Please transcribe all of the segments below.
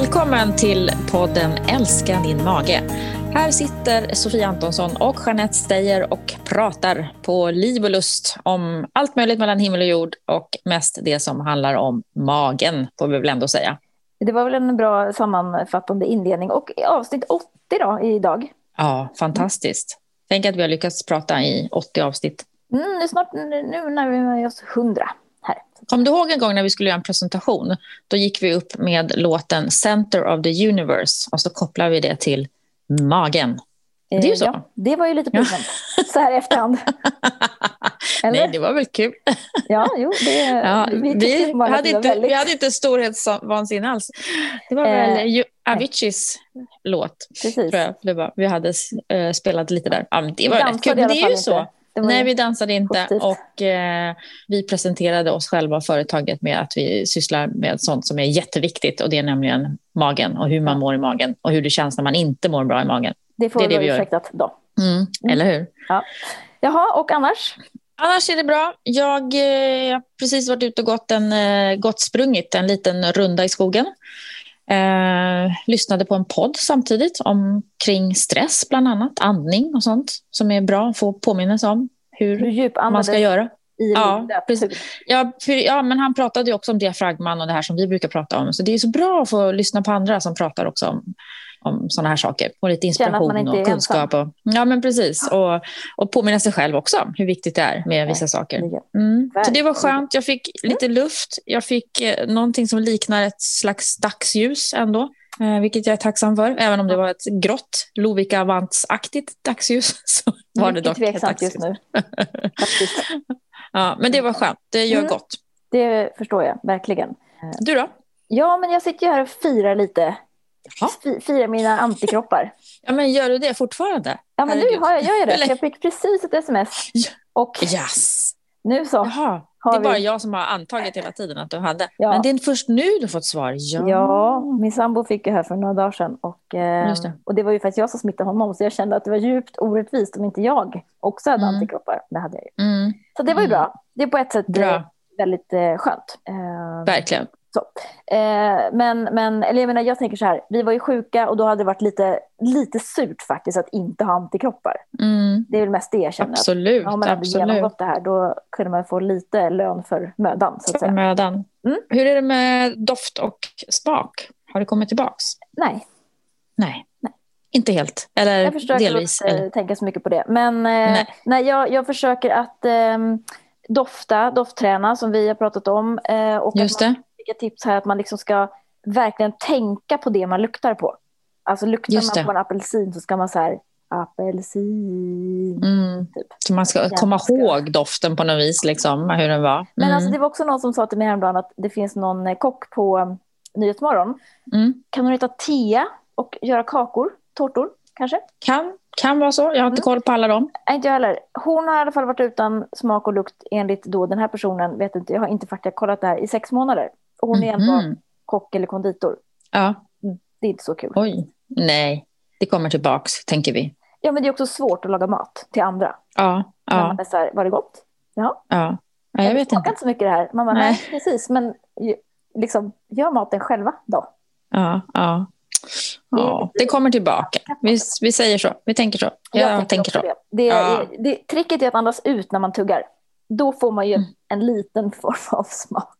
Välkommen till podden Älska din mage. Här sitter Sofia Antonsson och Jeanette Steyer och pratar på liv och lust om allt möjligt mellan himmel och jord och mest det som handlar om magen, får vi väl ändå säga. Det var väl en bra sammanfattande inledning och avsnitt 80 då idag. Ja, fantastiskt. Tänk att vi har lyckats prata i 80 avsnitt. Mm, nu snart, nu när vi är oss 100 här. Kom du ihåg en gång när vi skulle göra en presentation? Då gick vi upp med låten Center of the Universe och så kopplade vi det till magen. Det är ju så. Ja, det var ju lite pinsamt så här i efterhand. Nej, det var väl kul. Ja, jo, det, ja, vi, vi, hade inte, väldigt... vi hade inte storhetsvansinne alls. Det var väl eh, Aviciis låt, Precis. tror jag. Var. Vi hade uh, spelat lite där. Ja, det var rätt kul, men det är ju så. Nej, vi dansade inte positivt. och eh, vi presenterade oss själva och företaget med att vi sysslar med sånt som är jätteviktigt och det är nämligen magen och hur man mår i magen och hur det känns när man inte mår bra i magen. Det får det är det vi ursäktat då. Mm, mm. Eller hur? Ja. Jaha, och annars? Annars är det bra. Jag eh, har precis varit ute och gått, en, eh, gått sprungit en liten runda i skogen. Eh, lyssnade på en podd samtidigt om kring stress bland annat, andning och sånt som är bra att få påminnelse om hur, hur man ska göra. I ja, precis. Ja, för, ja, men han pratade också om diafragman och det här som vi brukar prata om. Så det är så bra att få lyssna på andra som pratar också om om sådana här saker. Få lite inspiration och kunskap. Och, ja, men precis. Och, och påminna sig själv också hur viktigt det är med vissa saker. Mm. Så det var skönt. Jag fick lite luft. Jag fick eh, någonting som liknar ett slags dagsljus ändå. Eh, vilket jag är tacksam för. Även om det var ett grått, Lovika Avants-aktigt dagsljus. Så var det dock ett dagsljus. just nu. ja, men det var skönt. Det gör mm. gott. Det förstår jag verkligen. Du då? Ja, men jag sitter ju här och firar lite Fira mina antikroppar. Ja, men gör du det fortfarande? Ja, men nu har jag, gör jag det. Jag fick precis ett sms. Och yes. nu så. Jaha. Det är vi... bara jag som har antagit hela tiden att du hade. Ja. Men det är först nu du fått svar. Ja, ja min sambo fick det här för några dagar sedan. Och, eh, det. och det var ju faktiskt jag som smittade honom. Så jag kände att det var djupt orättvist om inte jag också hade mm. antikroppar. Det hade jag ju. Mm. Så det var ju bra. Det är på ett sätt bra. Eh, väldigt eh, skönt. Eh, Verkligen. Så. Eh, men, men eller jag, menar, jag tänker så här, vi var ju sjuka och då hade det varit lite, lite surt faktiskt att inte ha antikroppar. Mm. Det är väl mest det jag känner. Absolut. Att, om man hade absolut. genomgått det här då kunde man få lite lön för mödan. Så att säga. mödan. Mm. Hur är det med doft och smak? Har det kommit tillbaks? Nej. Nej. nej. Inte helt? Eller jag försöker delvis? inte eller? tänka så mycket på det. Men eh, nej. nej jag, jag försöker att eh, dofta, doftträna som vi har pratat om. Eh, och Just det olika tips här att man liksom ska verkligen tänka på det man luktar på. Alltså luktar man på en apelsin så ska man så här, apelsin. Mm. Typ. Så man ska komma ska... ihåg doften på något vis, liksom, hur den var. Mm. Men alltså, det var också någon som sa till mig häromdagen att det finns någon eh, kock på um, Nyhetsmorgon. Mm. Kan hon heta Tia och göra kakor, tårtor kanske? Kan, kan vara så. Jag har inte mm. koll på alla dem. Inte jag heller. Hon har i alla fall varit utan smak och lukt enligt då den här personen, vet inte, jag har inte faktiskt kollat det här, i sex månader. Och hon är mm. kock eller konditor. Ja. Det är inte så kul. Oj, nej. Det kommer tillbaks, tänker vi. Ja, men det är också svårt att laga mat till andra. Ja. ja. Man är så här, var det gott? Ja. ja. ja jag vet inte. inte så mycket det här. Man bara, nej, nej precis. Men liksom, gör maten själva då. Ja, ja. Ja, det kommer tillbaka. Vi, vi säger så. Vi tänker så. Jag, jag tänker, så. Det. Det, ja. det, tricket är att andas ut när man tuggar. Då får man ju mm. en liten form av smak.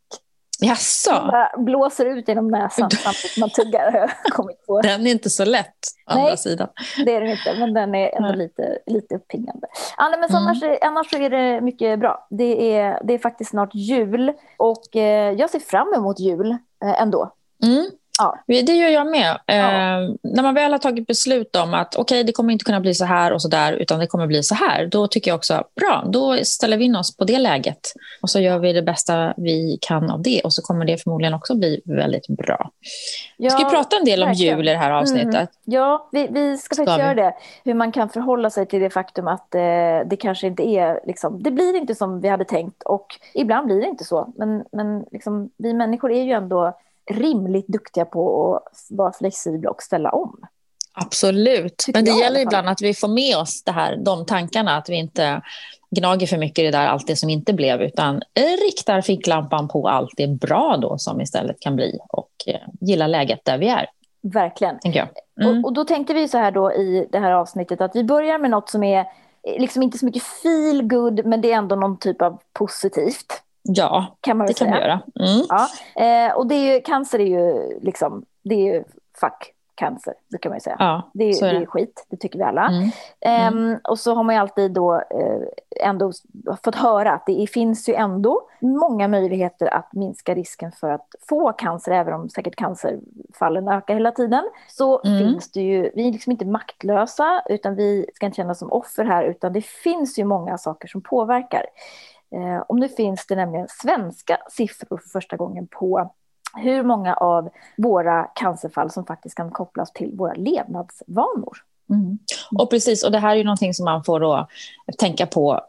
Jaså? blåser ut genom näsan samtidigt som man tuggar. kommit på. Den är inte så lätt, å andra sidan. det är den inte, men den är ändå lite, lite uppiggande. Ja, men mm. annars, annars är det mycket bra. Det är, det är faktiskt snart jul och eh, jag ser fram emot jul eh, ändå. Mm. Ja. Det gör jag med. Ja. Eh, när man väl har tagit beslut om att okej, okay, det kommer inte kunna bli så här och så där, utan det kommer bli så här, då tycker jag också bra, då ställer vi in oss på det läget och så gör vi det bästa vi kan av det och så kommer det förmodligen också bli väldigt bra. Ja, vi ska prata en del om jul i det här avsnittet. Mm. Ja, vi, vi ska, ska faktiskt vi? göra det. Hur man kan förhålla sig till det faktum att eh, det kanske inte är, liksom, det blir inte som vi hade tänkt och ibland blir det inte så. Men, men liksom, vi människor är ju ändå rimligt duktiga på att vara flexibla och ställa om. Absolut, men det gäller ibland att vi får med oss det här, de tankarna, att vi inte gnager för mycket i det där, allt det som inte blev, utan riktar ficklampan på allt det bra då som istället kan bli och eh, gilla läget där vi är. Verkligen. Mm. Och, och, då tänkte vi så här då i det här avsnittet att vi börjar med något som är eh, liksom inte så mycket feel good men det är ändå någon typ av positivt. Ja, kan man det säga. kan vi göra. Mm. Ja. Eh, och det är ju, cancer är ju liksom, det är ju fuck cancer, brukar man ju säga. Ja, det, är, det. är skit, det tycker vi alla. Mm. Mm. Um, och så har man ju alltid då uh, ändå fått höra att det finns ju ändå många möjligheter att minska risken för att få cancer, även om säkert cancerfallen ökar hela tiden. Så mm. finns det ju, vi är liksom inte maktlösa, utan vi ska inte känna som offer här, utan det finns ju många saker som påverkar. Uh, om nu finns det nämligen svenska siffror för första gången på hur många av våra cancerfall som faktiskt kan kopplas till våra levnadsvanor. Mm. Och precis, och det här är ju någonting som man får då tänka på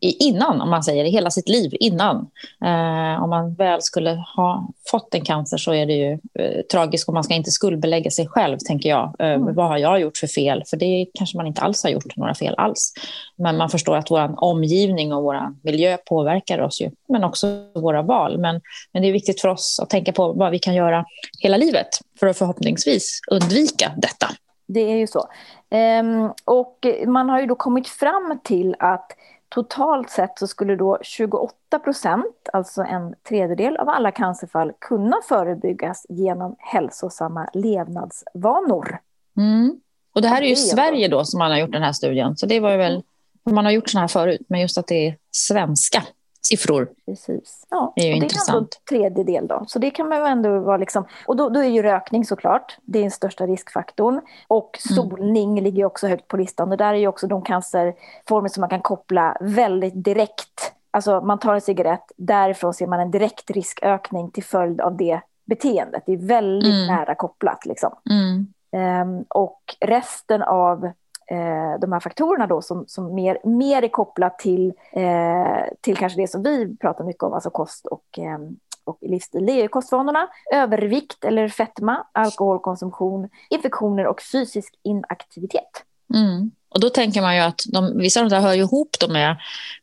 innan, om man säger det, hela sitt liv innan. Eh, om man väl skulle ha fått en cancer så är det ju eh, tragiskt och man ska inte skuldbelägga sig själv, tänker jag. Eh, mm. Vad har jag gjort för fel? För det kanske man inte alls har gjort några fel alls. Men man förstår att vår omgivning och vår miljö påverkar oss ju, men också våra val. Men, men det är viktigt för oss att tänka på vad vi kan göra hela livet för att förhoppningsvis undvika detta. Det är ju så. Um, och man har ju då kommit fram till att Totalt sett så skulle då 28 procent, alltså en tredjedel av alla cancerfall, kunna förebyggas genom hälsosamma levnadsvanor. Mm. Och det här är ju Sverige då som man har gjort den här studien, så det var ju väl, man har gjort sådana här förut, men just att det är svenska siffror. Precis. Ja, det är ju och intressant. Det är ändå tredjedel då. Så det kan man ändå vara liksom... Och då, då är ju rökning såklart, det är den största riskfaktorn. Och mm. solning mm. ligger också högt på listan. Och där är ju också de cancerformer som man kan koppla väldigt direkt. Alltså man tar en cigarett, därifrån ser man en direkt riskökning till följd av det beteendet. Det är väldigt mm. nära kopplat liksom. Mm. Um, och resten av eh, de här faktorerna då som, som mer, mer är kopplat till, eh, till kanske det som vi pratar mycket om, alltså kost och, eh, och livsstil. Det är kostvanorna, övervikt eller fetma, alkoholkonsumtion, infektioner och fysisk inaktivitet. Mm. Och då tänker man ju att de, vissa av de där hör ihop då med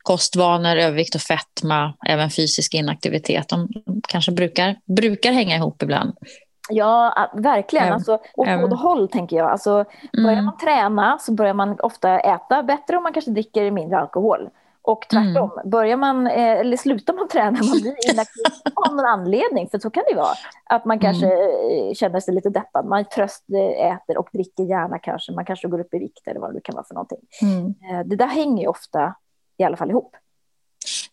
kostvanor, övervikt och fetma, även fysisk inaktivitet. De kanske brukar, brukar hänga ihop ibland. Ja, verkligen. Alltså, åt mm. båda håll, tänker jag. Alltså, börjar mm. man träna så börjar man ofta äta bättre och man kanske dricker mindre alkohol. Och tvärtom, mm. börjar man, eh, eller slutar man träna, man blir inaktiv av någon anledning, för så kan det vara. Att man kanske mm. känner sig lite deppad, man tröst äter och dricker gärna kanske, man kanske går upp i vikt eller vad det kan vara för någonting. Mm. Eh, det där hänger ju ofta i alla fall ihop.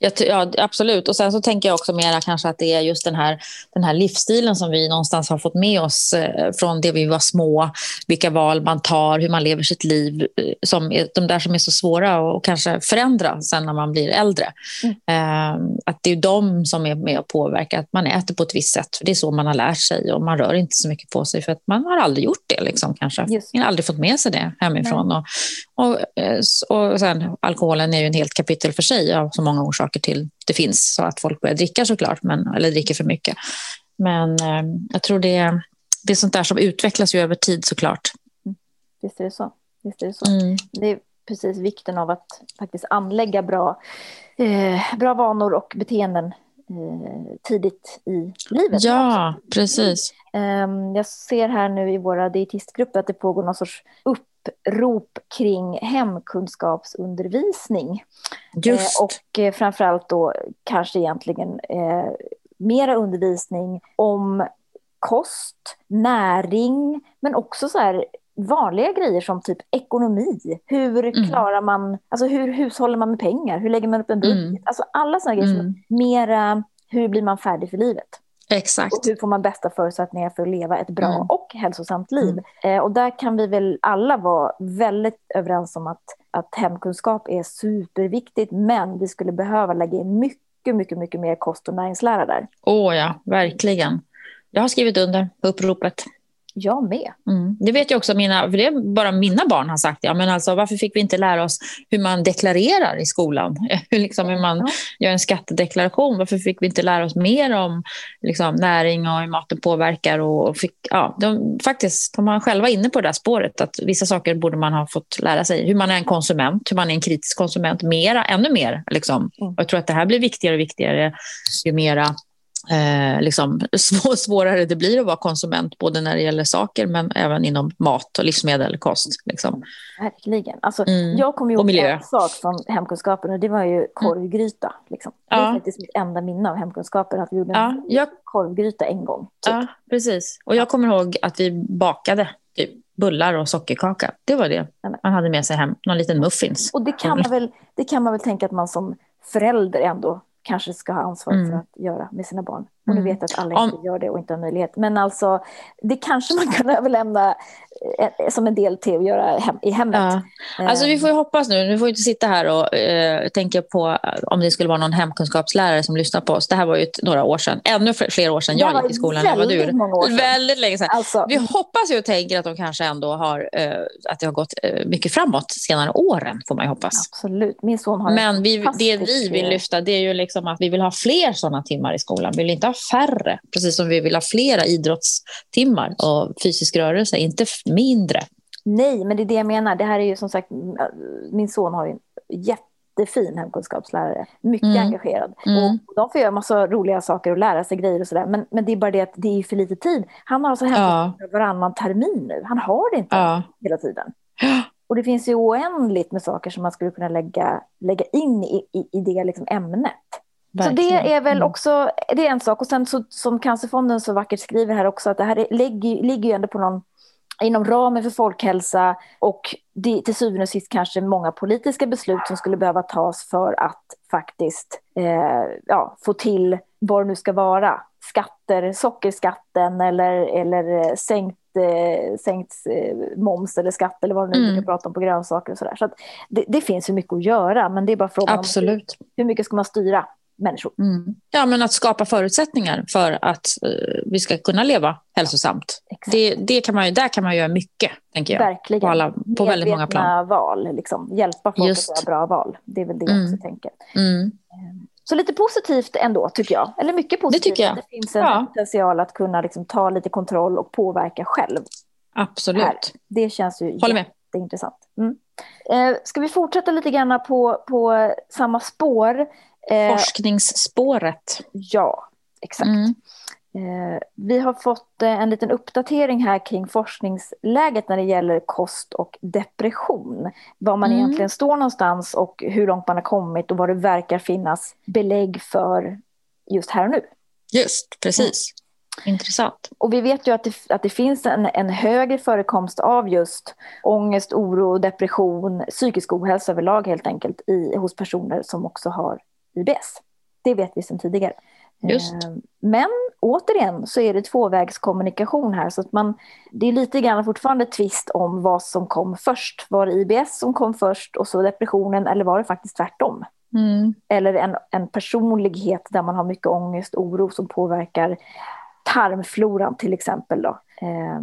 Ja, absolut. Och sen så tänker jag också mera kanske att det är just den här, den här livsstilen som vi någonstans har fått med oss eh, från det vi var små, vilka val man tar, hur man lever sitt liv, eh, som är, de där som är så svåra att kanske förändra sen när man blir äldre. Mm. Eh, att det är de som är med och påverkar, att man äter på ett visst sätt, för det är så man har lärt sig och man rör inte så mycket på sig för att man har aldrig gjort det liksom, kanske. Man har aldrig fått med sig det hemifrån. Och, och, och sen alkoholen är ju en helt kapitel för sig av så många orsaker till det finns så att folk börjar dricka såklart, men, eller dricker för mycket. Men eh, jag tror det är, det är sånt där som utvecklas ju över tid såklart. Visst är det så. Visst är det, så. Mm. det är precis vikten av att faktiskt anlägga bra, eh, bra vanor och beteenden eh, tidigt i livet. Ja, precis. Mm. jag ser här nu i våra dietistgrupper att det pågår någon sorts upp upprop kring hemkunskapsundervisning. Just. Eh, och eh, framförallt då kanske egentligen eh, mera undervisning om kost, näring, men också så här vanliga grejer som typ ekonomi. Hur mm. klarar man, alltså hur hushåller man med pengar? Hur lägger man upp en budget? Mm. Alltså alla sådana grejer mm. som mera, hur blir man färdig för livet? Exakt. Och hur får man bästa förutsättningar för att leva ett bra mm. och hälsosamt liv? Mm. Eh, och där kan vi väl alla vara väldigt överens om att, att hemkunskap är superviktigt, men vi skulle behöva lägga in mycket, mycket, mycket mer kost och näringslära där. Åh oh ja, verkligen. Jag har skrivit under uppropet. Jag med. Mm. Det vet jag också, mina, för det är bara mina barn har sagt. Ja, men alltså, varför fick vi inte lära oss hur man deklarerar i skolan? liksom hur man gör en skattedeklaration. Varför fick vi inte lära oss mer om liksom, näring och hur maten påverkar? Och fick, ja, de, faktiskt, de var själva inne på det där spåret. Att vissa saker borde man ha fått lära sig. Hur man är en konsument, hur man är en kritisk konsument. Mera, ännu mer. Liksom. Mm. Jag tror att det här blir viktigare och viktigare ju mera eh, liksom, svår, svårare det blir att vara konsument, både när det gäller saker men även inom mat och livsmedel, kost. Liksom. Verkligen. Alltså, mm. Jag kommer ihåg en sak från hemkunskapen och det var ju korvgryta. Liksom. Det är ja. faktiskt mitt enda minne av hemkunskapen, att vi gjorde ja, en jag... korvgryta en gång. Typ. Ja, precis. Och jag kommer ihåg att vi bakade typ bullar och sockerkaka. Det var det man hade med sig hem, någon liten muffins. Och det kan man väl, det kan man väl tänka att man som förälder ändå kanske ska ha ansvar mm. för att göra med sina barn. Och nu mm. vet jag att alla inte gör det och inte har möjlighet. Men alltså, det kanske man kan överlämna eh, som en del till att göra hem, i hemmet. Ja. Alltså vi får ju hoppas nu, nu får vi inte sitta här och eh, tänka på om det skulle vara någon hemkunskapslärare som lyssnar på oss. Det här var ju ett, några år sedan, ännu fler år sedan jag gick i skolan än vad du gjorde. Väldigt länge sedan. Alltså. Vi hoppas ju och tänker att de kanske ändå har, eh, att det har gått eh, mycket framåt senare åren, får man ju hoppas. Absolut, min son har Men vi, det vi vill lyfta, det är ju liksom att vi vill ha fler sådana timmar i skolan. Vi vill inte ha färre, precis som vi vill ha flera idrottstimmar och fysisk rörelse, inte mindre. Nej, men det är det jag menar. Det här är ju som sagt, min son har ju en jättefin hemkunskapslärare, mycket mm. engagerad. Mm. Och de får göra massa roliga saker och lära sig grejer och sådär. Men, men det är bara det att det är för lite tid. Han har alltså hemkunskap ja. varannan termin nu. Han har det inte ja. hela tiden. Och det finns ju oändligt med saker som man skulle kunna lägga, lägga in i, i, i det liksom ämnet. Verkligen. Så det är väl mm. också det är en sak. Och sen så, som Cancerfonden så vackert skriver här också, att det här är, ligger, ligger ju ändå på någon inom ramen för folkhälsa och det, till syvende och sist kanske många politiska beslut som skulle behöva tas för att faktiskt eh, ja, få till vad det nu ska vara. Skatter, sockerskatten eller, eller sänkt, eh, sänkt eh, moms eller skatt eller vad det nu mm. brukar prata om på grönsaker och sådär. Så, så det, det, finns ju mycket att göra men det är bara frågan Absolut. om hur mycket ska man styra människor. Mm. Ja, men att skapa förutsättningar för att uh, vi ska kunna leva hälsosamt. Det, det kan man, där kan man göra mycket, tänker jag. Verkligen. På, alla, på väldigt många plan. val, liksom. hjälpa folk Just. att göra bra val. Det är väl det mm. jag också tänker. Mm. Ehm, så lite positivt ändå, tycker jag. Eller mycket positivt. Det tycker jag. Det finns en ja. potential att kunna liksom, ta lite kontroll och påverka själv. Absolut. Här. Det känns ju Håller med. jätteintressant. Mm. Eh, ska vi fortsätta lite grann på, på samma spår? Eh, Forskningsspåret. Ja, exakt. Mm. Eh, vi har fått eh, en liten uppdatering här kring forskningsläget när det gäller kost och depression. Var man mm. egentligen står någonstans och hur långt man har kommit och vad det verkar finnas belägg för just här och nu. Just, precis. Mm. Intressant. Och vi vet ju att det, att det finns en, en högre förekomst av just ångest, oro, depression, psykisk ohälsa överlag helt enkelt i, hos personer som också har IBS. Det vet vi sedan tidigare. Just. Eh, men återigen så är det tvåvägskommunikation här så att man, det är lite grann fortfarande tvist om vad som kom först. Var det IBS som kom först och så depressionen eller var det faktiskt tvärtom? Mm. Eller en, en personlighet där man har mycket ångest, oro som påverkar tarmfloran till exempel då, eh,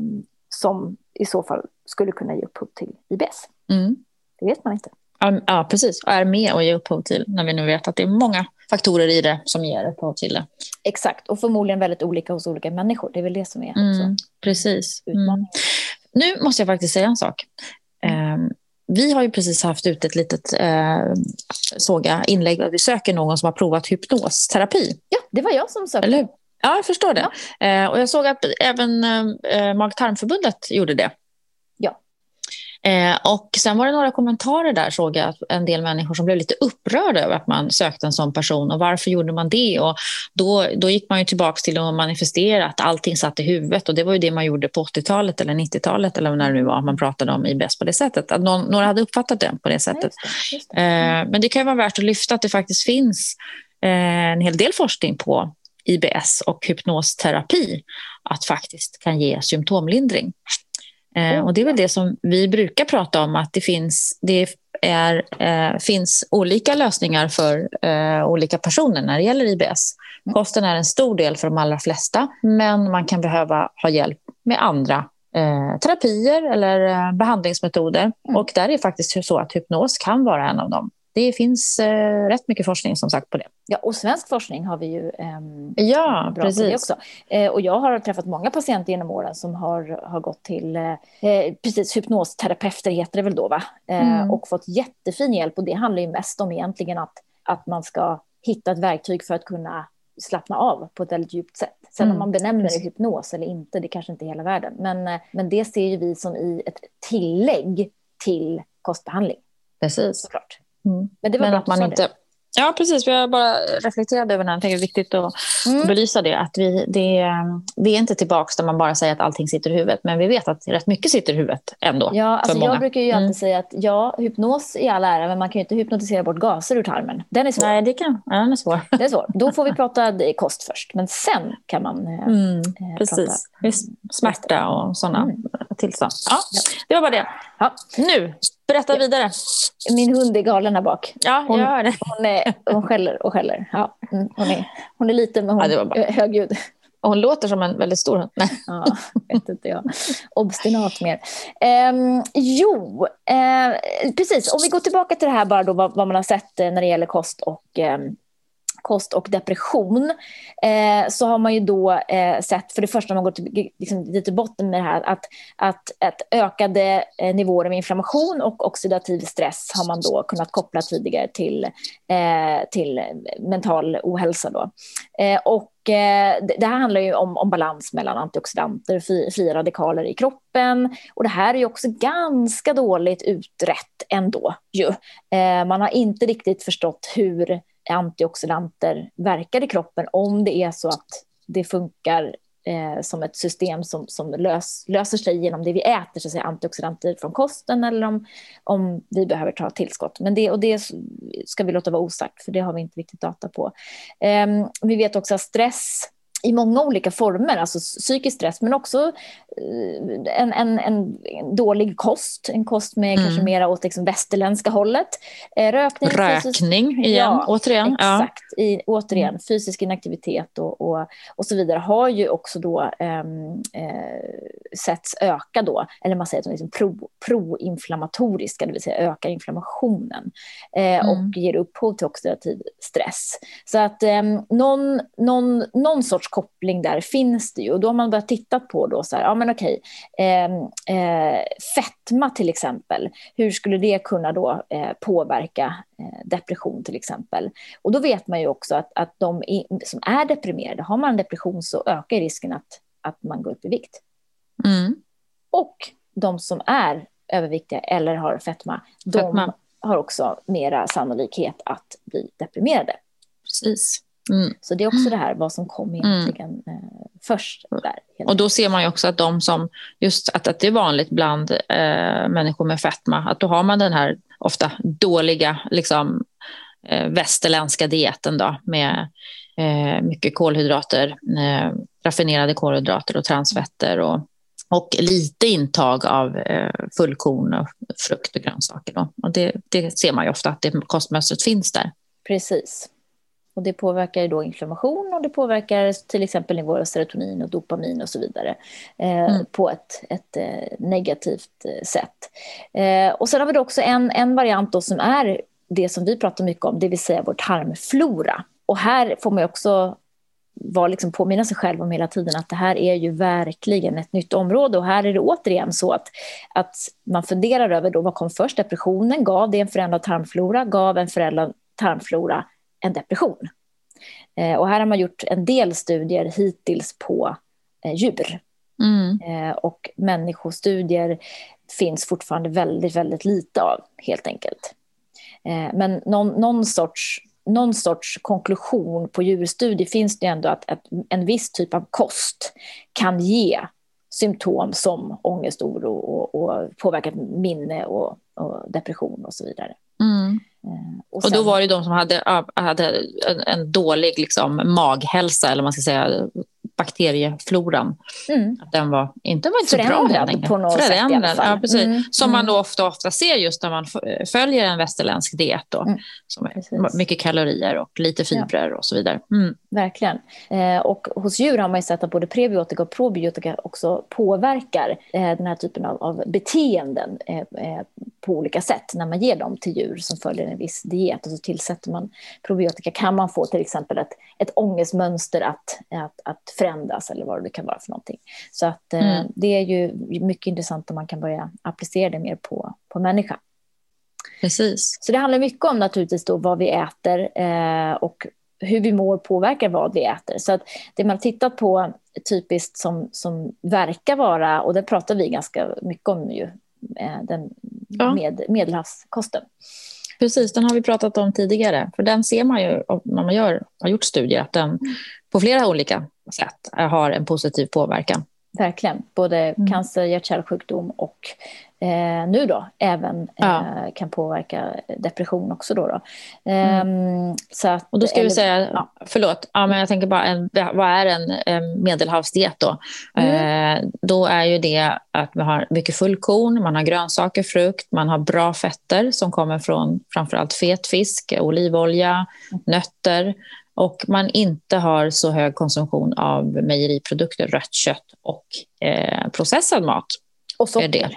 som i så fall skulle kunna ge upphov till IBS. Mm. Det vet man inte. Ja, precis. Och är med och ger upphov till, när vi nu vet att det är många faktorer i det som ger upphov till det. Exakt, och förmodligen väldigt olika hos olika människor. Det är väl det som är mm, precis. Mm. Nu måste jag faktiskt säga en sak. Um, vi har ju precis haft ut ett litet uh, såga inlägg där vi söker någon som har provat hypnosterapi. Ja, det var jag som sökte. Eller? Ja, jag förstår det. Ja. Uh, och jag såg att även uh, Mag-tarmförbundet gjorde det. Eh, och sen var det några kommentarer där såg jag, en del människor som blev lite upprörda över att man sökte en sån person och varför gjorde man det? Och då, då gick man ju tillbaka till att manifestera att allting satt i huvudet och det var ju det man gjorde på 80-talet eller 90-talet eller när det nu var man pratade om IBS på det sättet. Att någon, några hade uppfattat det på det sättet. Just det, just det. Eh, men det kan ju vara värt att lyfta att det faktiskt finns eh, en hel del forskning på IBS och hypnosterapi att faktiskt kan ge symptomlindring. Eh, och det är väl det som vi brukar prata om, att det finns, det är, eh, finns olika lösningar för eh, olika personer när det gäller IBS. Mm. Kosten är en stor del för de allra flesta, men man kan behöva ha hjälp med andra eh, terapier eller eh, behandlingsmetoder. Mm. Och där är det faktiskt så att hypnos kan vara en av dem det finns eh, rätt mycket forskning som sagt på det. Ja, och svensk forskning har vi ju eh, ja, bra precis. på det också. Eh, och jag har träffat många patienter genom åren som har, har gått till eh, eh precis hypnosterapeuter heter det väl då va? Eh, mm. Och fått jättefin hjälp och det handlar ju mest om egentligen att, att man ska hitta ett verktyg för att kunna slappna av på ett väldigt djupt sätt. Sen mm. om man benämner det hypnos eller inte, det kanske inte är hela världen. Men, eh, men det ser ju vi som i ett tillägg till kostbehandling. Precis. Såklart. Mm. Men det var men bra att man inte... Ja, precis. Jag bara reflekterade över det. Jag det är viktigt att mm. belysa det. Att vi, det, vi är inte tillbaka där man bara säger att allting sitter i huvudet. Men vi vet att rätt mycket sitter i huvudet ändå. Ja, alltså jag brukar ju alltid mm. säga att ja, hypnos i all ära, men man kan ju inte hypnotisera bort gaser ur tarmen. Den är svår. Nej, det kan. Ja, den är svår. Det är svår. Då får vi prata kost först. Men sen kan man eh, mm, eh, precis. prata... Smärta och sådana mm. tillstånd. Ja, det var bara det. Ja. Nu Berätta vidare. Min hund är galen här bak. Ja, hon, jag hör det. Hon, är, hon skäller och skäller. Ja, mm, hon, är, hon är liten men hon ja, är högljudd. Hon låter som en väldigt stor hund. ja, vet inte jag. Obstinat mer. Um, jo, uh, precis. Om vi går tillbaka till det här bara då vad, vad man har sett eh, när det gäller kost och um, kost och depression eh, så har man ju då eh, sett, för det första om man går till, liksom, lite botten med det här, att, att, att ökade eh, nivåer av inflammation och oxidativ stress har man då kunnat koppla tidigare till, eh, till mental ohälsa. Då. Eh, och eh, det här handlar ju om, om balans mellan antioxidanter och fria radikaler i kroppen. Och det här är ju också ganska dåligt utrett ändå. Ju. Eh, man har inte riktigt förstått hur antioxidanter verkar i kroppen om det är så att det funkar eh, som ett system som, som lös, löser sig genom det vi äter, så att säga, antioxidanter från kosten eller om, om vi behöver ta tillskott. Men det, och det ska vi låta vara osagt, för det har vi inte riktigt data på. Eh, vi vet också att stress i många olika former, alltså psykisk stress men också en, en, en dålig kost, en kost med mm. kanske mera åt liksom västerländska hållet. Eh, rökning, Rökning fysisk, igen, ja, återigen. Exakt, ja. I, återigen mm. fysisk inaktivitet och, och, och så vidare har ju också då um, eh, setts öka då, eller man säger att de liksom pro, proinflammatoriska, det vill säga ökar inflammationen eh, mm. och ger upphov till oxidativ stress. Så att um, någon, någon, någon sorts koppling där finns det ju. Och då har man börjat titta på då så här, ja men okej, eh, eh, fetma till exempel, hur skulle det kunna då eh, påverka eh, depression till exempel? Och då vet man ju också att, att de i, som är deprimerade, har man depression så ökar risken att, att man går upp i vikt. Mm. Och de som är överviktiga eller har fetma, de fetma. har också mera sannolikhet att bli deprimerade. Precis. Mm. Så det är också det här vad som kom mm. egentligen mm. först. Där, och då ser man ju också att de som, just att, att det är vanligt bland eh, människor med fetma, att då har man den här ofta dåliga liksom, eh, västerländska dieten då, med eh, mycket kolhydrater, eh, raffinerade kolhydrater och transfetter och, och lite intag av eh, fullkorn och frukt och grönsaker. Då. Och det, det ser man ju ofta att det kostmönstret finns där. Precis. Och det påverkar då inflammation och det påverkar till exempel nivåer av serotonin och dopamin och så vidare eh, mm. på ett, ett eh, negativt eh, sätt. Eh, och sen har vi också en, en variant då som är det som vi pratar mycket om, det vill säga vår tarmflora. Och här får man också var liksom påminna sig själv om hela tiden att det här är ju verkligen ett nytt område och här är det återigen så att, att man funderar över då vad kom först, depressionen, gav det en förändrad tarmflora, gav en förändrad tarmflora en depression. Eh, och här har man gjort en del studier hittills på eh, djur. Mm. Eh, och människostudier finns fortfarande väldigt, väldigt lite av, helt enkelt. Men någon, någon, sorts, någon sorts konklusion på djurstudier finns det ändå att, att en viss typ av kost kan ge symptom som ångest, oro och, och påverkat minne och, och, depression och så vidare. Mm. Eh, och, sen... och, då var det de som hade, hade en, en dålig liksom, maghälsa, eller man ska säga bakteriefloran. Mm. Att den var inte, var inte så bra längre. på något Förändrad, sätt i alla fall. Ja. Mm. Som man då mm. ofta, ofta ser just när man följer en västerländsk diet. Då, mm. som är mycket kalorier och lite fibrer ja. och så vidare. Mm. Verkligen. Eh, och hos djur har man sett att både prebiotika och probiotika också påverkar eh, den här typen av, av beteenden eh, eh, på olika sätt när man ger dem till djur som följer en viss diet. Och så tillsätter man probiotika kan man få till exempel ett, ett ångestmönster att, att, att förändras eller vad det kan vara för någonting. Så att eh, mm. det är ju mycket intressant om man kan börja applicera det mer på, på människa. Precis. Så det handlar mycket om naturligtvis då vad vi äter eh, och hur vi mår påverkar vad vi äter. Så att det man har tittat på typiskt som, som verkar vara, och det pratar vi ganska mycket om ju, eh, den ja. med, medelhavskosten. Precis, den har vi pratat om tidigare. För den ser man ju när man gör, har gjort studier att den på flera olika sätt har en positiv påverkan. Verkligen, både mm. cancer, hjärt-kärlsjukdom och eh, nu då även ja. eh, kan påverka depression också. Då, då. Eh, mm. så att, och då ska eller, vi säga, ja. förlåt, ja, men jag tänker bara, en, vad är en, en medelhavsdiet då? Mm. Eh, då är ju det att man har mycket fullkorn, man har grönsaker, frukt, man har bra fetter som kommer från framförallt fet fisk, olivolja, mm. nötter och man inte har så hög konsumtion av mejeriprodukter, rött kött och eh, processad mat. Och socker. Det.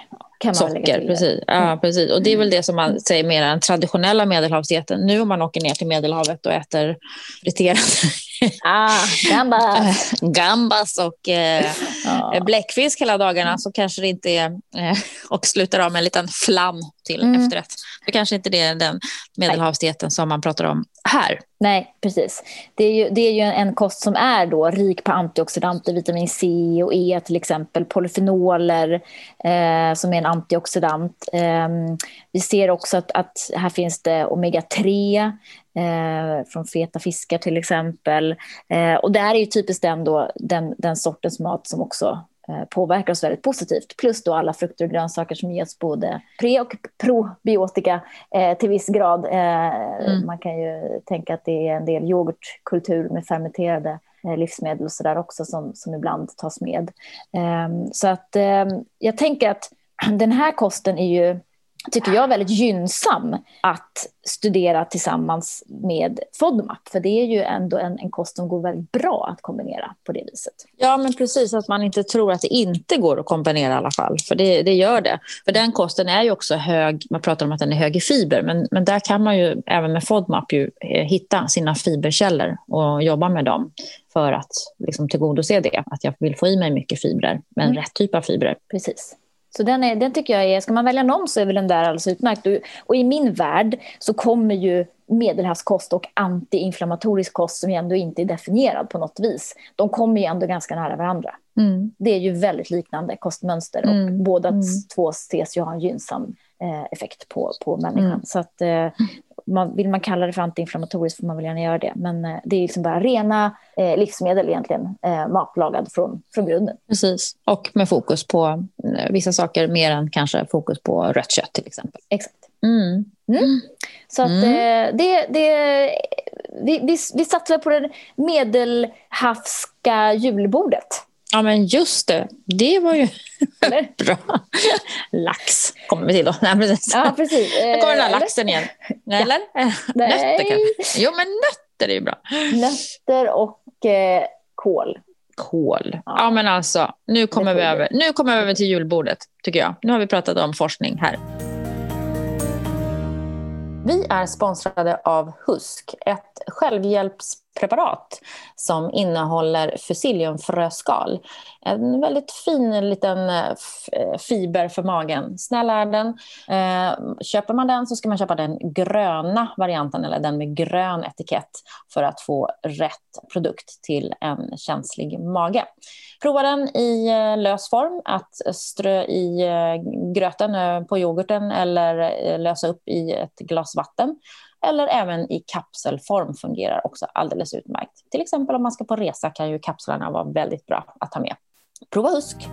Kan socker, precis. Ja, mm. precis. Och det är väl det som man säger mer den traditionella medelhavsdieten. Nu om man åker ner till Medelhavet och äter friterade ah, gambas. gambas och eh, ja. bläckfisk hela dagarna så kanske det inte är, eh, och slutar av med en liten flam till mm. efterrätt. Det kanske inte det är den medelhavsdieten som man pratar om här. Nej, precis. Det är ju, det är ju en kost som är då rik på antioxidanter, vitamin C och E till exempel, polyfenoler eh, som är en antioxidant. Eh, vi ser också att, att här finns det omega-3 eh, från feta fiskar till exempel. Eh, och det här är ju typiskt den, då, den, den sortens mat som också påverkar oss väldigt positivt. Plus då alla frukter och grönsaker som ges både pre och probiotika eh, till viss grad. Eh, mm. Man kan ju tänka att det är en del yoghurtkultur med fermenterade eh, livsmedel och sådär också som, som ibland tas med. Ehm, så att ehm, jag tänker att den här kosten är ju tycker jag, väldigt gynnsam att studera tillsammans med FODMAP. För det är ju ändå en, en kost som går väldigt bra att kombinera på det viset. Ja, men precis. Att man inte tror att det inte går att kombinera i alla fall. För det, det gör det. För den kosten är ju också hög, man pratar om att den är hög i fiber. Men, men där kan man ju även med FODMAP ju, eh, hitta sina fiberkällor och jobba med dem för att liksom, tillgodose det. Att jag vill få i mig mycket fibrer, men mm. rätt typ av fibrer. Precis. Så den, är, den tycker jag är, ska man välja någon så är väl den där alldeles utmärkt. Och, och i min värld så kommer ju medelhavskost och antiinflammatorisk kost som ju ändå inte är definierad på något vis. De kommer ju ändå ganska nära varandra. Mm. Det är ju väldigt liknande kostmönster och mm. båda mm. två ses ju ha en gynnsam eh, effekt på, på människan. Mm. Så att, eh, man, vill man kalla det för antiinflammatoriskt får man väl gärna göra det. Men eh, det är liksom bara rena eh, livsmedel egentligen, eh, matlagad från, från grunden. Precis, och med fokus på eh, vissa saker mer än kanske fokus på rött kött till exempel. Exakt. Mm. Mm. Så att mm. Eh, det, det, vi, vi, vi satsar på det medelhavska julbordet. Ja, men just det. Det var ju bra. Lax kommer vi till då. Nej, precis. Ja, precis. Nu kommer den här laxen igen. Nej, eller? Nej. Nötter kanske. Jo, men nötter är ju bra. Nötter och eh, kål. Kål. Ja. ja, men alltså, nu kommer, vi över, nu kommer vi över till julbordet, tycker jag. Nu har vi pratat om forskning här. Vi är sponsrade av Husk, ett preparat som innehåller fusilliumfröskal. En väldigt fin liten eh, fiber för magen. Snäll är den. Eh, köper man den så ska man köpa den gröna varianten eller den med grön etikett för att få rätt produkt till en känslig mage. Prova den i eh, lös form, att strö i eh, gröten på yoghurten eller lösa upp i ett glas vatten eller även i kapselform fungerar också alldeles utmärkt. Till exempel om man ska på resa kan ju kapslarna vara väldigt bra att ta med. Prova Husk!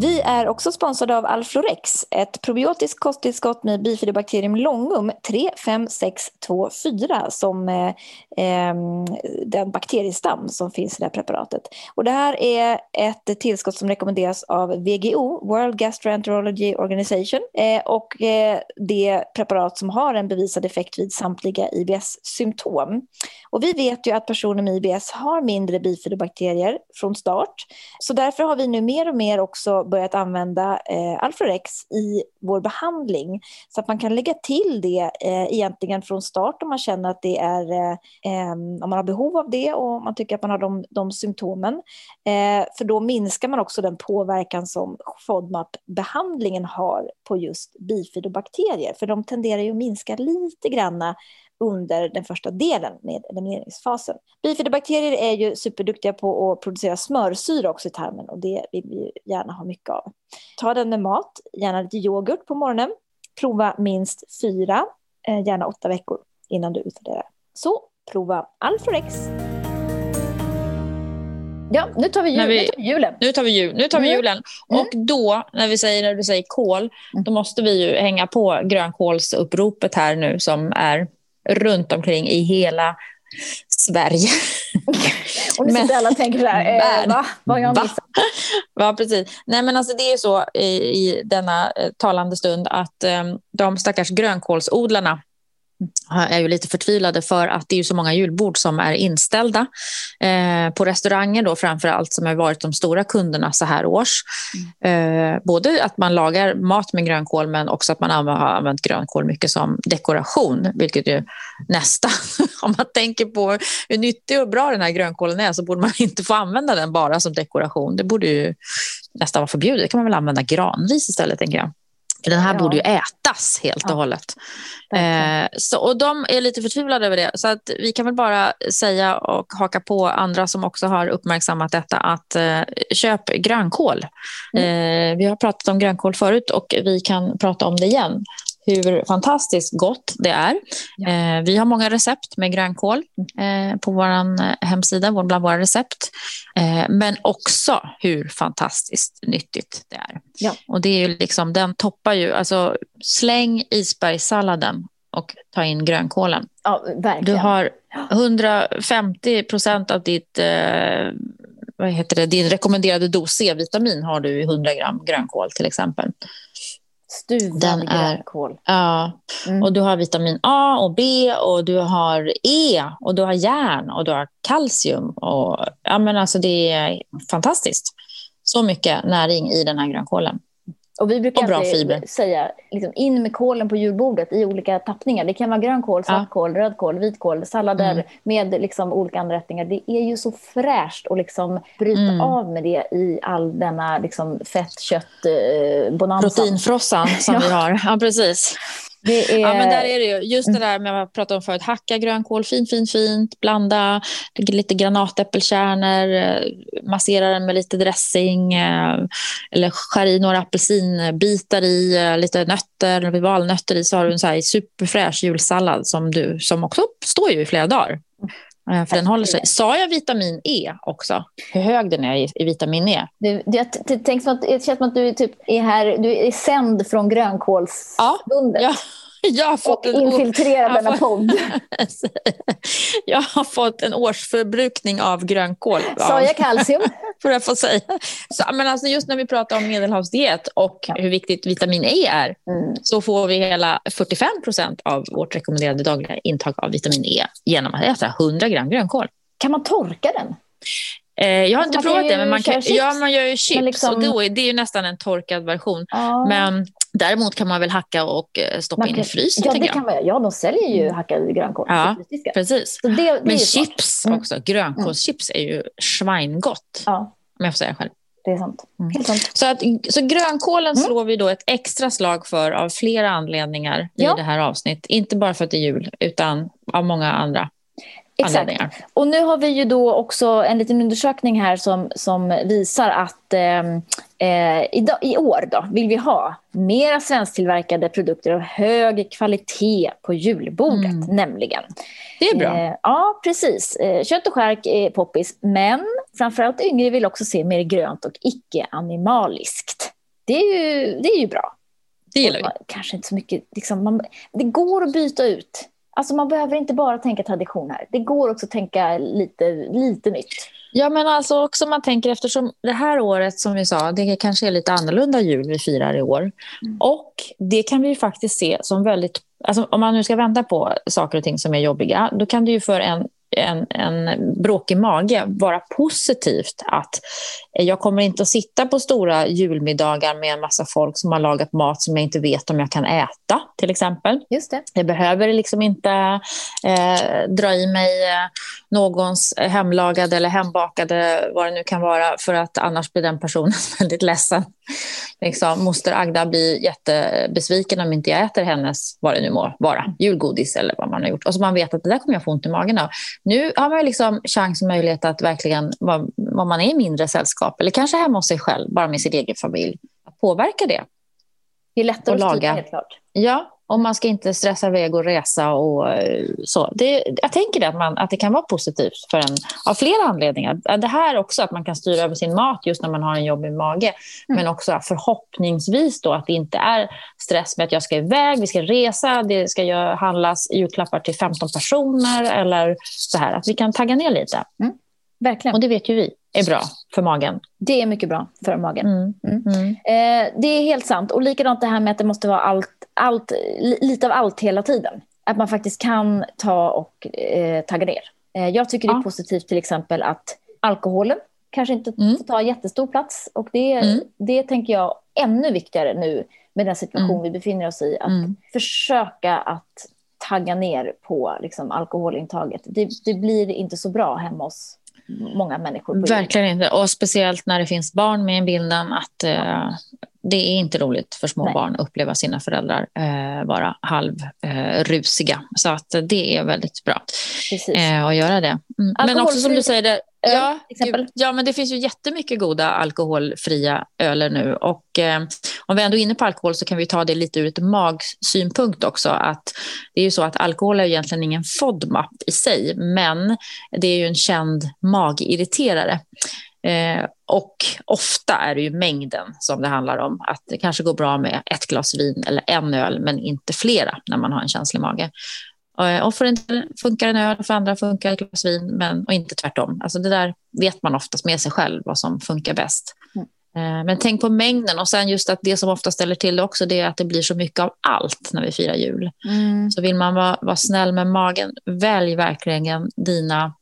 Vi är också sponsrade av Alflorex, ett probiotiskt kosttillskott med bifidobakterium longum 35624 som eh, ehm, den bakteriestam som finns i det här preparatet. Och det här är ett tillskott som rekommenderas av WGO, World Gastroenterology Organization, eh, och eh, det preparat som har en bevisad effekt vid samtliga IBS-symptom. Och vi vet ju att personer med IBS har mindre bifidobakterier från start, så därför har vi nu mer och mer också börjat använda eh, Alflorex i vår behandling så att man kan lägga till det eh, egentligen från start om man känner att det är eh, om man har behov av det och man tycker att man har de, de symptomen. Eh, för då minskar man också den påverkan som FODMAP-behandlingen har på just bifidobakterier för de tenderar ju att minska lite granna under den första delen med elimineringsfasen. Bifidobakterier är ju superduktiga på att producera smörsyra också i tarmen och det vill vi gärna ha mycket av. Ta den med mat, gärna lite yoghurt på morgonen. Prova minst fyra, eh, gärna åtta veckor innan du utvärderar. Så prova Alforex. Ja, nu tar vi, jul, vi, nu tar vi julen. Nu tar vi, jul, nu tar vi mm. julen. Mm. Och då, när, vi säger, när du säger kol, mm. då måste vi ju hänga på grönkålsuppropet här nu som är runt omkring i hela Sverige. och nu sitter alla och tänker så här, eh, va? Vad har jag missat? Ja, precis. Nej, men alltså, det är så i, i denna eh, talande stund att eh, de stackars grönkålsodlarna är ju lite förtvivlade för att det är så många julbord som är inställda eh, på restauranger då framför allt som har varit de stora kunderna så här års. Mm. Eh, både att man lagar mat med grönkål men också att man har använt grönkål mycket som dekoration, vilket ju nästa, om man tänker på hur nyttig och bra den här grönkålen är så borde man inte få använda den bara som dekoration. Det borde ju nästan vara förbjudet. Det kan man väl använda granris istället tänker jag. För den här ja. borde ju ätas helt och ja. hållet. Eh, så, och de är lite förtvivlade över det. Så att vi kan väl bara säga och haka på andra som också har uppmärksammat detta att eh, köp grönkål. Mm. Eh, vi har pratat om grönkål förut och vi kan prata om det igen hur fantastiskt gott det är. Ja. Eh, vi har många recept med grönkål eh, på vår hemsida, bland våra recept. Eh, men också hur fantastiskt nyttigt det är. Ja. Och det är ju liksom, den toppar ju, alltså släng isbergssalladen och ta in grönkålen. Ja, du har 150 procent av ditt eh, vad heter det, din rekommenderade dos C-vitamin har du i 100 gram grönkål till exempel. Stuvad den är, grönkål. Ja, mm. och du har vitamin A och B och du har E och du har järn och du har kalcium. Och, ja, men alltså det är fantastiskt. Så mycket näring i den här grönkålen. Och vi brukar och bra fiber. säga liksom, in med kålen på julbordet i olika tappningar. Det kan vara grönkål, svartkål, ja. rödkål, vitkål, sallader mm. med liksom, olika anrättningar. Det är ju så fräscht att liksom, bryta mm. av med det i all denna liksom, fett, kött, eh, bonanza. Proteinfrossan som ja. vi har. Ja, precis. Det är... Ja, men där är det ju. Just det där med vad jag pratade om förut. Hacka grönkål fint, fint, fint. Blanda lite granatäppelkärnor. Eh, massera den med lite dressing. Eh, eller skär i några apelsinbitar i. Eh, lite nötter, valnötter i. Så har du en så superfräsch julsallad som, du, som också står ju i flera dagar. För den håller sig. Sa jag vitamin E också? Hur hög den är i, i vitamin E? Du, det, tänk som att, det känns som att du, typ är, här, du är sänd från grönkålsbundet. Ja, ja, jag har fått och en infiltrerar denna podd. jag har fått en årsförbrukning av grönkål. Sa jag kalcium? Får jag få säga. Så, men alltså just när vi pratar om medelhavsdiet och hur viktigt vitamin E är mm. så får vi hela 45 procent av vårt rekommenderade dagliga intag av vitamin E genom att äta 100 gram grönkål. Kan man torka den? Eh, jag har inte provat det, men man, kan, ja, man gör ju chips liksom... och då, det är ju nästan en torkad version. Ja. Men däremot kan man väl hacka och eh, stoppa man in i frysen. Ja, det kan man, ja, de säljer ju mm. hackad grönkål. Ja, precis. Det, det men chips mm. också, grönkålschips är ju schweingott. Ja. Om jag får säga själv. Det är sant. Mm. Helt sant. Så, att, så grönkålen mm. slår vi då ett extra slag för av flera anledningar ja. i det här avsnittet. Inte bara för att det är jul, utan av många andra Exakt. Och nu har vi ju då också en liten undersökning här som, som visar att eh, eh, i, i, år då vill vi ha mera svensktillverkade produkter av hög kvalitet på julbordet, mm. nämligen. Det är bra. Eh, ja, precis. Eh, kött och skärk är poppis, men framförallt yngre vill också se mer grönt och icke-animaliskt. Det är ju, det är ju bra. Det gillar vi. Kanske inte så mycket, liksom, man, det går att byta ut Alltså man behöver inte bara tänka tradition här. Det går också att tänka lite, lite nytt. Ja, men alltså också man tänker eftersom det här året som vi sa, det kanske är lite annorlunda jul vi firar i år. Mm. Och det kan vi faktiskt se som väldigt, alltså om man nu ska vänta på saker och ting som är jobbiga, då kan det ju för en en, en bråkig mage vara positivt att jag kommer inte att sitta på stora julmiddagar med en massa folk som har lagat mat som jag inte vet om jag kan äta, till exempel. Just det. Jag behöver liksom inte eh, dra i mig eh, någons hemlagade eller hembakade, vad det nu kan vara, för att annars blir den personen väldigt ledsen. liksom, moster Agda blir jättebesviken om inte jag äter hennes, vad det nu må vara, julgodis eller vad man har gjort. Och så man vet att det där kommer jag få ont i magen av. Nu har man liksom chans och möjlighet att verkligen, vad man är i mindre sällskap, eller kanske hemma hos sig själv, bara med sin egen familj, att påverka det. Det är lättare att styra helt klart. Ja, och man ska inte stressa iväg och resa och eh, så. Det, jag tänker att, man, att det kan vara positivt för en, av flera anledningar. Det här också att man kan styra över sin mat just när man har en jobbig mage. Mm. Men också förhoppningsvis då att det inte är stress med att jag ska iväg, vi ska resa, det ska handlas julklappar till 15 personer eller så här. Att vi kan tagga ner lite. Mm. Verkligen. Och det vet ju vi är bra för magen. Det är mycket bra för magen. Mm. Mm. mm. Eh, det är helt sant. Och likadant det här med att det måste vara allt, allt, lite av allt hela tiden. Att man faktiskt kan ta och eh, tagga ner. Eh, jag tycker det är ja. positivt till exempel att alkoholen kanske inte mm. får ta jättestor plats. Och det, mm. det tänker jag ännu viktigare nu med den situation mm. vi befinner oss i. Att försöka att tagga ner på liksom, alkoholintaget. Det, det blir inte så bra hemma hos många människor. Verkligen inte. Och speciellt när det finns barn med i bilden. Att, eh, det är inte roligt för små Nej. barn att uppleva sina föräldrar eh, vara halvrusiga. Eh, så att det är väldigt bra eh, att göra det. Mm. Men också som du säger, det, Ja, ja, men det finns ju jättemycket goda alkoholfria öler nu. Och eh, om vi ändå är inne på alkohol så kan vi ta det lite ur ett magsynpunkt också. Att det är ju så att alkohol är egentligen ingen FODMAP i sig, men det är ju en känd magirriterare. Eh, och ofta är det ju mängden som det handlar om. Att det kanske går bra med ett glas vin eller en öl, men inte flera när man har en känslig mage. Eh, och för en funkar en öl, för andra funkar ett glas vin, men, och inte tvärtom. Alltså det där vet man oftast med sig själv, vad som funkar bäst. Mm. Eh, men tänk på mängden och sen just att det som ofta ställer till det också det är att det blir så mycket av allt när vi firar jul. Mm. Så vill man vara, vara snäll med magen, välj verkligen dina,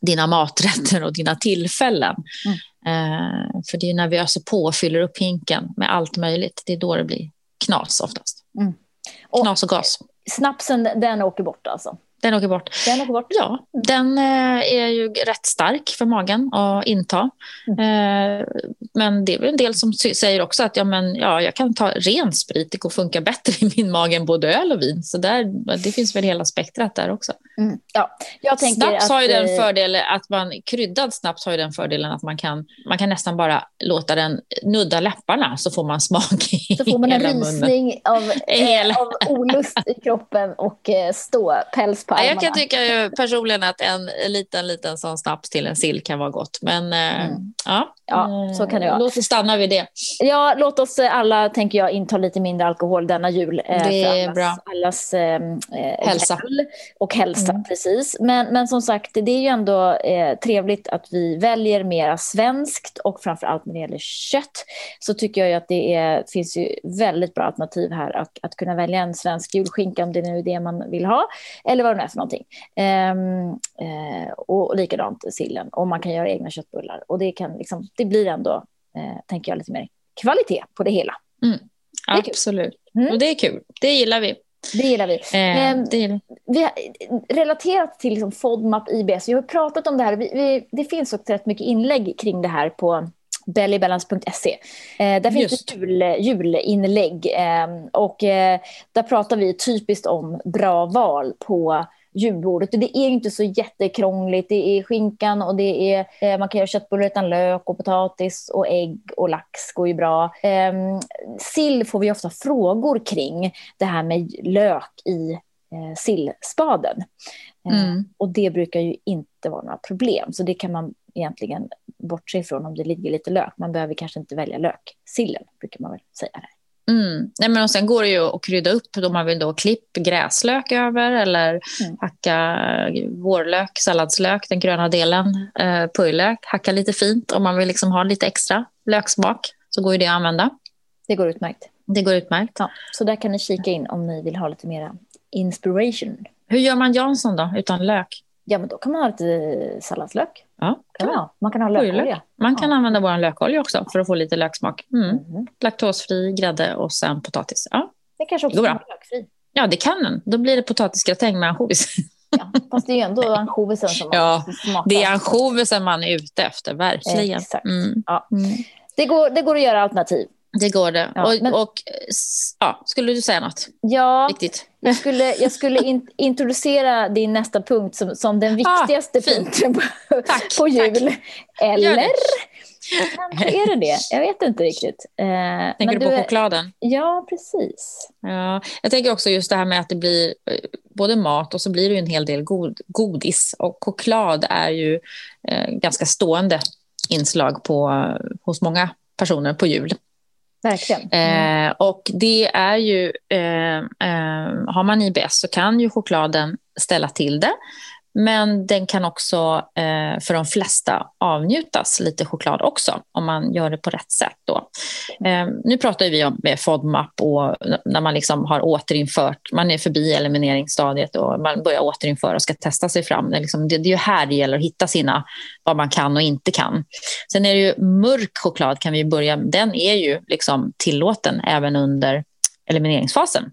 dina maträtter och dina tillfällen. Mm. Eh, för det är när vi öser på och fyller upp hinken med allt möjligt, det är då det blir knas oftast. Mm. Knas och gas snapsen den åker bort alltså? Den åker bort. Den åker bort. Ja, den eh, är ju rätt stark för magen att inta. Mm. Eh, men det är väl en del som säger också att ja, men, ja, jag kan ta ren sprit, det går funka bättre i min mage än både öl och vin. Så där, det finns väl hela spektrat där också. Mm. Ja, jag snaps att, har ju den eh, fördelen att man, kryddad snaps har ju den fördelen att man kan, man kan nästan bara låta den nudda läpparna så får man smak i Så får man en rysning av, hela... av olust i kroppen och ståpäls på armarna. Jag kan tycka ju personligen att en liten, liten sån snaps till en sill kan vara gott. Men eh, mm. ja, ja, så kan det vara. Låt oss stanna vid det. Ja, låt oss alla, tänker jag, inta lite mindre alkohol denna jul. Eh, det är allas, bra. Allas eh, eh hälsa. Och hälsa, mm. precis. Men, men som sagt, det är ju ändå eh, trevligt att vi väljer mera svenskt och framför allt när det gäller kött så tycker jag att det är, finns ju väldigt bra alternativ här att, att kunna välja en svensk julskinka om det nu är det man vill ha eller vad är för någonting. Um, uh, och, likadant sillen, och man kan göra egna köttbullar. Och det, kan liksom, det blir ändå, uh, tänker jag, lite mer kvalitet på det hela. Mm. Det Absolut, mm. och det är kul. Det gillar vi. Det gillar vi. Eh, um, det gillar. vi har, relaterat till liksom FODMAP, IBS, vi har pratat om det här. Vi, vi, det finns också rätt mycket inlägg kring det här på bellybalance.se. Eh, där finns Just. det jul, julinlägg eh, och där pratar vi typiskt om bra val på julbordet. det är inte så jättekrångligt. Det är skinkan och det är, eh, man kan göra köttbullar utan lök och potatis och ägg och lax går ju bra. Eh, sill får vi ofta frågor kring, det här med lök i eh, sillspaden. Eh, mm. Och det brukar ju inte vara några problem, så det kan man egentligen bortse ifrån om det ligger lite lök. Man behöver kanske inte välja löksillen, brukar man väl säga. Här. Mm. Nej, men och sen går det ju att krydda upp om man vill då klipp gräslök över eller mm. hacka vårlök, salladslök, den gröna delen, eh, purjlök, hacka lite fint om man vill liksom ha lite extra löksmak så går ju det att använda. Det går utmärkt. Det går utmärkt. Ja, så där kan ni kika in om ni vill ha lite mera inspiration. Hur gör man Jansson då, utan lök? Ja, men då kan man ha lite salladslök. Ja, kan man, kan ha lökolja. Man kan ja. använda vår lökolja också för att få lite löksmak. Mm. Mm. Laktosfri grädde och sen potatis. Ja. Det kanske också kan vara lökfri. Ja, det kan den. Då blir det potatisgratäng med ansjovis. Ja, fast det är ju ändå ansjovisen som man ja, smakar. Det är ansjovisen man är ute efter, verkligen. Exakt. Mm. Ja. Mm. Det, går, det går att göra alternativ. Det går det. Ja, och, men... och, ja, skulle du säga något ja, viktigt? Jag skulle, jag skulle in, introducera din nästa punkt som, som den ah, viktigaste ah, punkten på, tack, på jul. Tack. Eller? Kanske är det det. Jag vet inte riktigt. Eh, tänker du på är... chokladen? Ja, precis. Ja, jag tänker också just det här med att det blir eh, både mat och så blir det en hel del god, godis. Och choklad är ju eh, ganska stående inslag på, hos många personer på jul. Verkligen. Mm. Eh, och det är ju, eh, eh, har man IBS så kan ju chokladen ställa till det. Men den kan också eh, för de flesta avnjutas lite choklad också om man gör det på rätt sätt. Då. Eh, nu pratar vi om FODMAP och när man liksom har återinfört, man är förbi elimineringsstadiet och man börjar återinföra och ska testa sig fram. Det är, liksom, det, det är ju här det gäller att hitta sina, vad man kan och inte kan. Sen är det ju mörk choklad kan vi börja, den är ju liksom tillåten även under elimineringsfasen.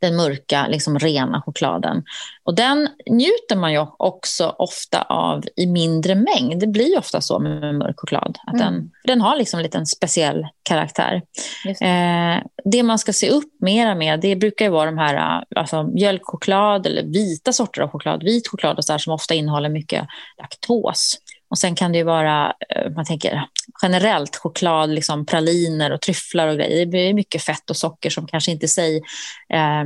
Den mörka, liksom rena chokladen. Och den njuter man ju också ofta av i mindre mängd. Det blir ofta så med mörk choklad. Att mm. den, den har liksom en liten speciell karaktär. Det. Eh, det. man ska se upp mera med det brukar vara de här alltså, mjölkchoklad eller vita sorter av choklad. Vit choklad och så här, som ofta innehåller mycket laktos. Och sen kan det ju vara, eh, man tänker generellt choklad, liksom praliner och tryfflar och grejer. Det blir mycket fett och socker som kanske inte i sig eh,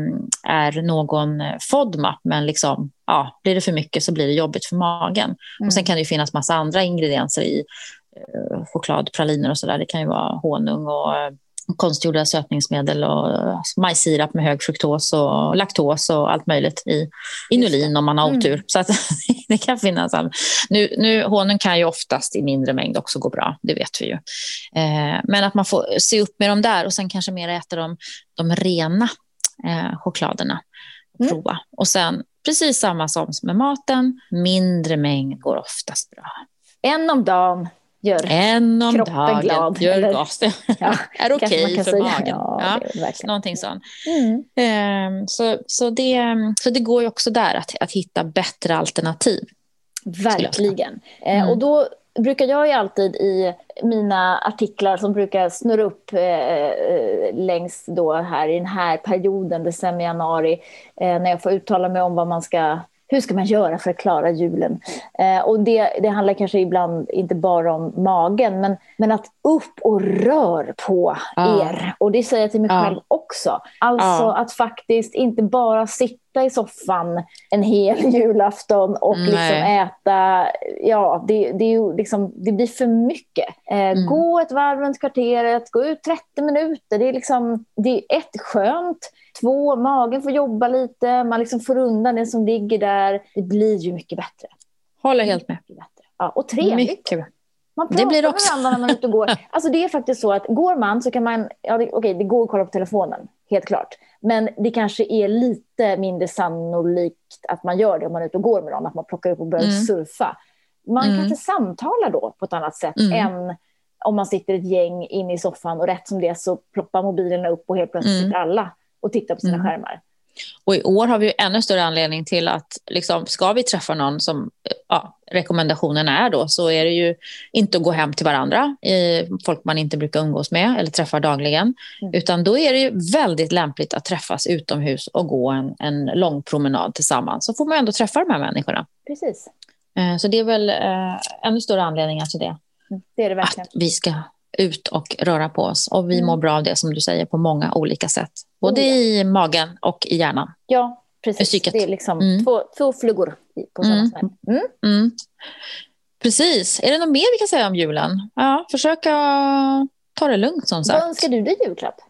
är någon FODMAP, men liksom, ja, blir det för mycket så blir det jobbigt för magen. Mm. Och sen kan det ju finnas massa andra ingredienser i eh, choklad, praliner och sådär. Det kan ju vara honung och eh, konstgjorda sötningsmedel och majssirap med hög fruktos och laktos och allt möjligt i inulin om man har otur. Mm. Så att det kan finnas. All... Nu, nu, honung kan ju oftast i mindre mängd också gå bra, det vet vi ju. Eh, men att man får se upp med dem där och sen kanske mer äta de, de rena eh, chokladerna. Mm. Prova. Och sen precis samma som med maten, mindre mängd går oftast bra. En om dagen gör en om kroppen dagen, glad. Gör eller, gas. Ja, är okej okay för säga. magen. Ja, ja, någonting sånt. Mm. Um, så, så, det, så det går ju också där att, att hitta bättre alternativ. Verkligen. Eh, mm. och då brukar jag ju alltid i mina artiklar som brukar snurra upp eh, eh, längs då här i den här perioden, december, januari, eh, när jag får uttala mig om vad man ska hur ska man göra för att klara julen? Eh, och det, det handlar kanske ibland inte bara om magen, men, men att upp och rör på ah. er. Och det säger jag till mig ah. själv också. Alltså ah. att faktiskt inte bara sitta i soffan en hel julafton och liksom äta, ja, det, det, liksom, det blir för mycket. Eh, mm. Gå ett varv runt kvarteret, gå ut 30 minuter. Det är, liksom, det är ett skönt, Två, magen får jobba lite, man liksom får undan det som ligger där. Det blir ju mycket bättre. Håller helt med. Ja, och trevligt. Mycket. Man pratar det blir också. med varandra när man är ute och går. Alltså det är faktiskt så att går man så kan man, ja det, okej det går att kolla på telefonen, helt klart. Men det kanske är lite mindre sannolikt att man gör det om man är ute och går med någon, att man plockar upp och börjar mm. surfa. Man mm. kanske samtalar då på ett annat sätt mm. än om man sitter ett gäng inne i soffan och rätt som det så ploppar mobilerna upp och helt plötsligt mm. sitter alla och titta på sina mm. skärmar. Och i år har vi ännu större anledning till att liksom, ska vi träffa någon som ja, rekommendationen är då så är det ju inte att gå hem till varandra, i folk man inte brukar umgås med eller träffa dagligen. Mm. Utan då är det ju väldigt lämpligt att träffas utomhus och gå en, en lång promenad tillsammans. Så får man ändå träffa de här människorna. Precis. Eh, så det är väl eh, ännu större anledningar till det. Mm, det är det verkligen. Att vi ska ut och röra på oss. Och vi mm. mår bra av det som du säger på många olika sätt. Både ja. i magen och i hjärnan. Ja, precis. Det är liksom mm. två, två flugor på samma mm. smäll. Mm. mm. Precis. Är det något mer vi kan säga om julen? Ja, försöka ta det lugnt som sagt. Vad önskar du dig julklapp?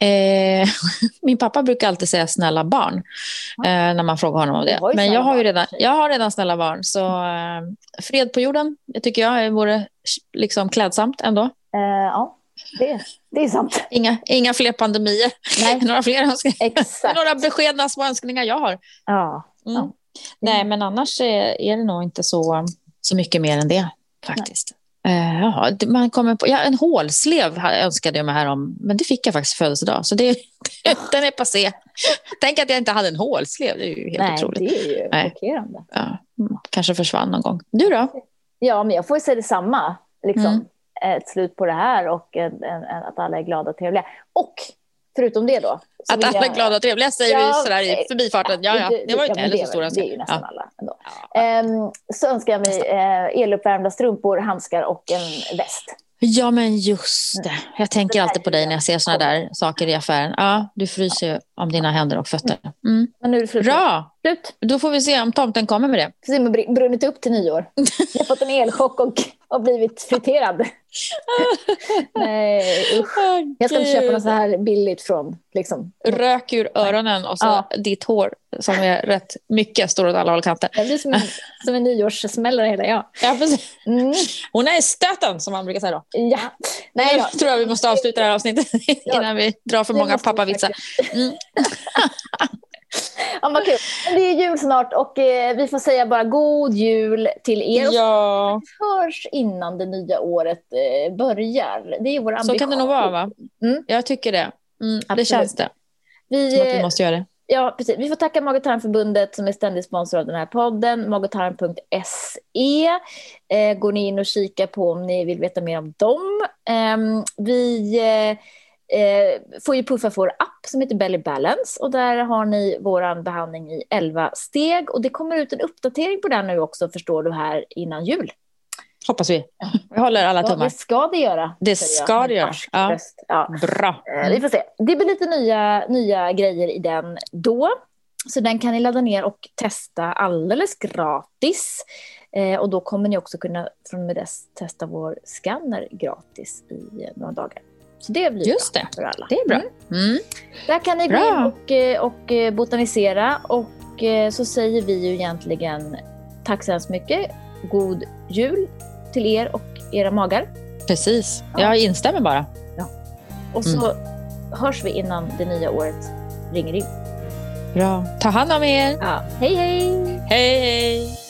Eh, min pappa brukar alltid säga snälla barn eh, när man frågar honom om det. Men jag har ju redan, jag har redan snälla barn. Så eh, fred på jorden det tycker jag vore liksom klädsamt ändå. Eh, ja, det, det är sant. Inga, inga fler pandemier. Nej. några fler önskningar. några beskedna små önskningar jag har. Ja. Mm. ja. Nej, men annars är, är det nog inte så, så mycket mer än det faktiskt. Uh, ja, man kommer på, ja, en hålslev önskade jag mig här om, men det fick jag faktiskt födelsedag. Så det, den är passé. Tänk att jag inte hade en hålslev, det är ju helt Nej, otroligt. det är ju chockerande. Ja, kanske försvann någon gång. Du då? Ja, men jag får ju säga detsamma. Liksom. Mm. Ett slut på det här och en, en, att alla är glada och trevliga. Och förutom det då. Att alla är glada och trevliga säger ja, vi sådär i förbifarten. Ja, ja, det var ju inte heller så stor önskan. Det är ju nästan ja. alla ändå. Ja. Um, så önskar jag mig uh, eluppvärmda strumpor, handskar och en väst. Ja, men just det. Jag tänker alltid på dig när jag ser såna där saker i affären. Ja, du fryser ju om dina händer och fötter. Mm. Men nu är det Bra! Slut. Då får vi se om tomten kommer med det. Får se om det brunnit upp till nyår. Jag har fått en elchock och, och blivit friterad. Nej, usch. Oh, jag ska inte köpa något så här billigt från... Liksom. Rök ur öronen och så ja. ditt hår som är rätt mycket står åt alla håll kanter. Jag blir som en, som en nyårssmällare hela jag. Ja, precis. Mm. Hon är stöten som man brukar säga då. Ja. Nej, jag tror jag vi måste avsluta det här avsnittet innan vi drar för många pappavitsar. Mm. ja, vad kul. Men det är jul snart och eh, vi får säga bara god jul till er. Ja. Vi hörs innan det nya året eh, börjar. Det är vår ambition. Så kan det nog vara va? Mm. Jag tycker det. Mm, det känns det. Vi, Som att vi eh, måste göra det. Ja, precis. Vi får tacka Mag tarmförbundet som är ständig sponsor av den här podden, magotarm.se. Eh, går ni in och kika på om ni vill veta mer om dem. Eh, vi eh, får ju puffa för vår app som heter Belly Balance och där har ni vår behandling i 11 steg och det kommer ut en uppdatering på den nu också förstår du här innan jul. Hoppas vi. Vi håller alla tummar. Ja, det ska det göra. Det ska det göra. Ja. ja. Bra. Mm. Vi får se. Det blir lite nya, nya grejer i den då. Så den kan ni ladda ner och testa alldeles gratis. Eh, och då kommer ni också kunna från med dess testa vår scanner gratis i några dagar. Så det blir Just bra det. för alla. Det är bra. Mm. Mm. Där kan ni bra. gå in och, eh, och eh, botanisera och eh, så säger vi ju egentligen tack så hemskt mycket. God jul till er och era magar. Precis. Ja. Jag instämmer bara. Ja. Och så mm. hörs vi innan det nya året ringer in. Bra. Ta hand om er. Ja. Hej, hej. Hej, hej.